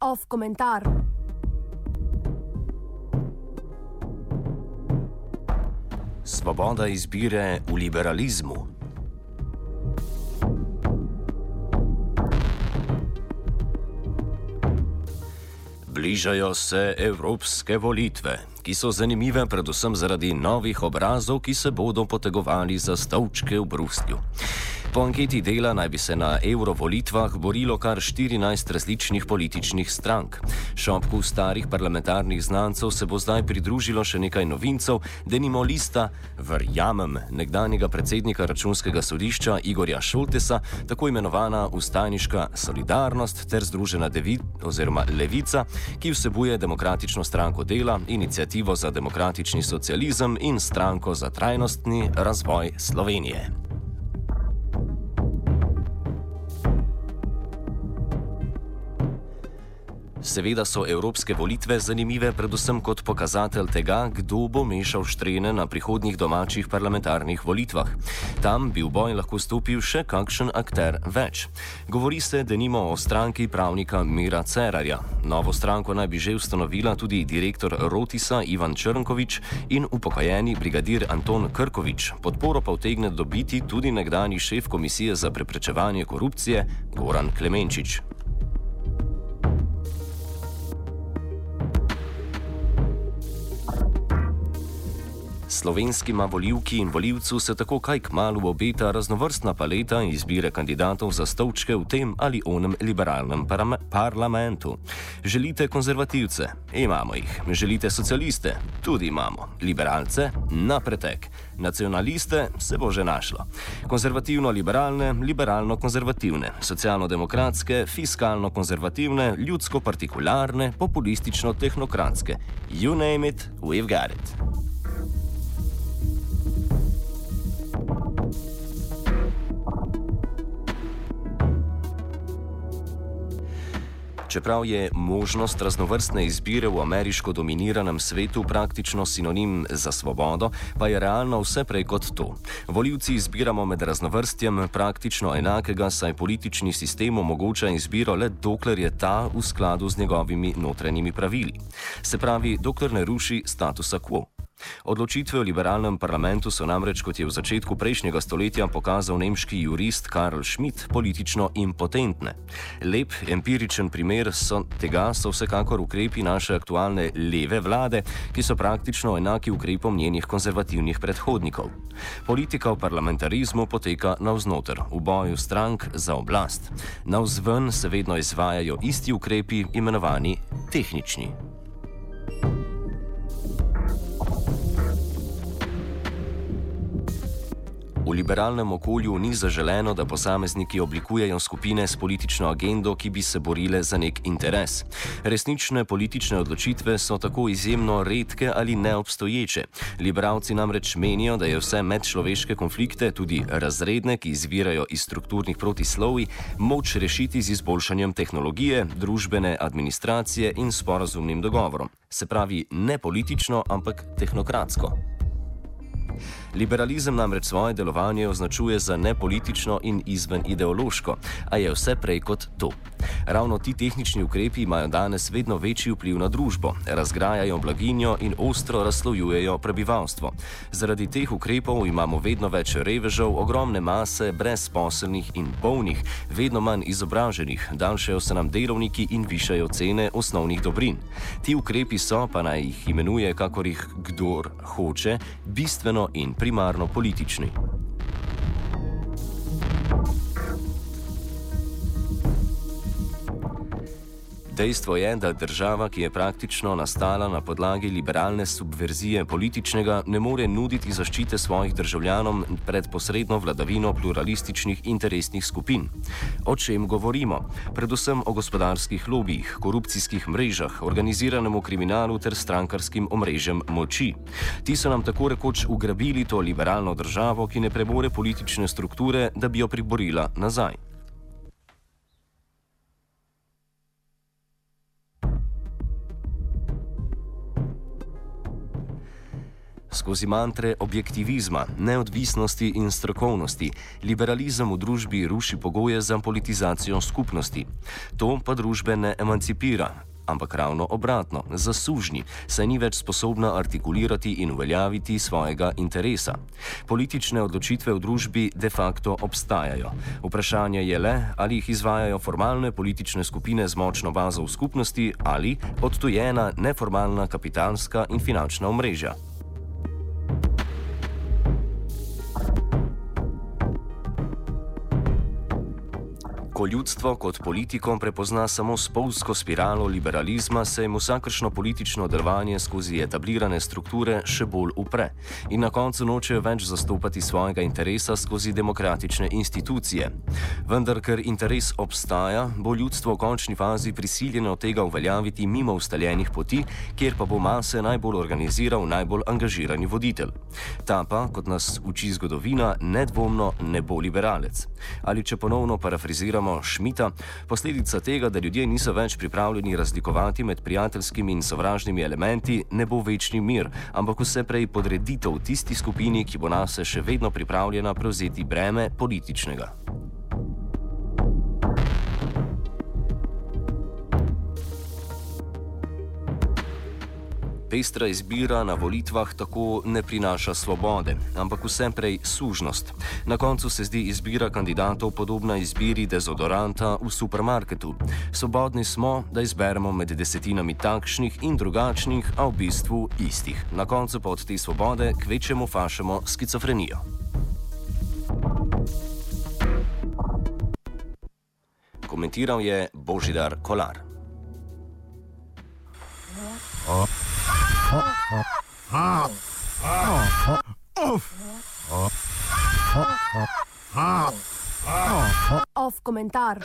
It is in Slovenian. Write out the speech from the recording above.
Off komentar. Svoboda izbire v liberalizmu. Bližajo se evropske volitve, ki so zanimive predvsem zaradi novih obrazov, ki se bodo potegovali za stolčke v Bruslju. Po anketi dela naj bi se na eurovolitvah borilo kar 14 različnih političnih strank. Šopku starih parlamentarnih znancev se bo zdaj pridružilo še nekaj novincev, denimo lista Verjamem nekdanjega predsednika računskega sodišča Igorja Šultesa, tako imenovana Ustajniška solidarnost ter Združena Devi, Levica, ki vsebuje Demokratično stranko dela, inicijativo za demokratični socializem in stranko za trajnostni razvoj Slovenije. Seveda so evropske volitve zanimive predvsem kot pokazatelj tega, kdo bo mešal štrene na prihodnjih domačih parlamentarnih volitvah. Tam bi v boj lahko stopil še kakšen akter več. Govori se, da nimo o stranki pravnika Mira Cerarja. Novo stranko naj bi že ustanovila tudi direktor Rotisa Ivan Črnkovič in upokojeni brigadir Anton Krkovič. Podporo pa vtegne dobiti tudi nekdani šef Komisije za preprečevanje korupcije Goran Klemenčič. Slovenskima voljivki in voljivcu se tako kaj k malu obeta raznovrstna paleta izbire kandidatov za stolčke v tem ali onem liberalnem parlamentu. Želite konzervativce? Imamo jih. Želite socialiste? Tudi imamo. Liberalce? Na pretek. Nacionaliste se bo že našlo. Konzervativno-liberalne, liberalno-konzervativne, socialno-demokratske, fiskalno-konzervativne, ljudsko-partikularne, populistično-tehnokratske. You name it, we've got it. Čeprav je možnost raznovrstne izbire v ameriško dominiranem svetu praktično sinonim za svobodo, pa je realno vse prej kot to. Voljivci izbiramo med raznovrstjem praktično enakega, saj politični sistem omogoča izbiro le dokler je ta v skladu z njegovimi notranjimi pravili. Se pravi, dokler ne ruši statusa quo. Odločitve v liberalnem parlamentu so namreč, kot je v začetku prejšnjega stoletja pokazal nemški jurist Karl Schmidt, politično impotentne. Lep empiričen primer so tega so vsekakor ukrepi naše aktualne leve vlade, ki so praktično enaki ukrepom njenih konzervativnih predhodnikov. Politika v parlamentarizmu poteka navznoter, v boju strank za oblast. Navzven se vedno izvajajo isti ukrepi, imenovani tehnični. V liberalnem okolju ni zaželeno, da posamezniki oblikujejo skupine s politično agendo, ki bi se borile za nek interes. Resnične politične odločitve so tako izjemno redke ali neobstoječe. Liberalci namreč menijo, da je vse medčloveške konflikte, tudi razredne, ki izvirajo iz strukturnih protislovi, moč rešiti z izboljšanjem tehnologije, družbene administracije in sporazumnim dogovorom. Se pravi, ne politično, ampak tehnokratsko. Liberalizem namreč svoje delovanje označuje za nepolitično in izven ideološko, a je vse prej kot to. Ravno ti tehnični ukrepi imajo danes vedno večji vpliv na družbo, razgrajajo blaginjo in ostro razslojujejo prebivalstvo. Zaradi teh ukrepov imamo vedno več revežev, ogromne mase, brezposelnih in polnih, vedno manj izobraženih, daljšajo se nam delovniki in višajo cene osnovnih dobrin. Ti ukrepi so, pa naj jih imenuje, kakor jih kdor hoče, bistveno in primarno politični. Dejstvo je, da država, ki je praktično nastala na podlagi liberalne subverzije političnega, ne more nuditi zaščite svojih državljanom pred posredno vladavino pluralističnih interesnih skupin. O čem govorimo? Predvsem o gospodarskih lobijih, korupcijskih mrežah, organiziranemu kriminalu ter strankarskim omrežjem moči. Ti so nam tako rekoč ugrabili to liberalno državo, ki ne premore politične strukture, da bi jo priborila nazaj. Skozi mantre objektivizma, neodvisnosti in strokovnosti, liberalizem v družbi ruši pogoje za politizacijo skupnosti. To pa družbe ne emancipira, ampak ravno obratno, zasužni, saj ni več sposobna artikulirati in uveljaviti svojega interesa. Politične odločitve v družbi de facto obstajajo. Vprašanje je le, ali jih izvajajo formalne politične skupine z močno bazo v skupnosti ali odtujena neformalna kapitalska in finančna omrežja. Ko ljudstvo kot politiko prepozna samo spolsko spiralo liberalizma, se jim vsakršno politično delovanje skozi etablirane strukture še bolj upre in na koncu nočejo več zastopati svojega interesa skozi demokratične institucije. Vendar, ker interes obstaja, bo ljudstvo v končni fazi prisiljeno tega uveljaviti mimo ustaljenih poti, kjer pa bo mase najbolj organiziral najbolj angažirani voditelj. Ta pa, kot nas uči zgodovina, nedvomno ne bo liberalec. Ali če ponovno parafraziramo, Šmita, posledica tega, da ljudje niso več pripravljeni razlikovati med prijateljskimi in sovražnimi elementi, ne bo večni mir, ampak vse prej podreditev tisti skupini, ki bo nas še vedno pripravljena prevzeti breme političnega. Pestra izbira na volitvah tako ne prinaša svobode, ampak vse prej sužnost. Na koncu se zdi izbira kandidatov podobna izbiri dezodoranta v supermarketu. Svobodni smo, da izberemo med desetinami takšnih in drugačnih, a v bistvu istih. Na koncu pa od te svobode kvečemo fašemo skizofrenijo. Komentiral je Božidar Kolar. Oh. Off komentar.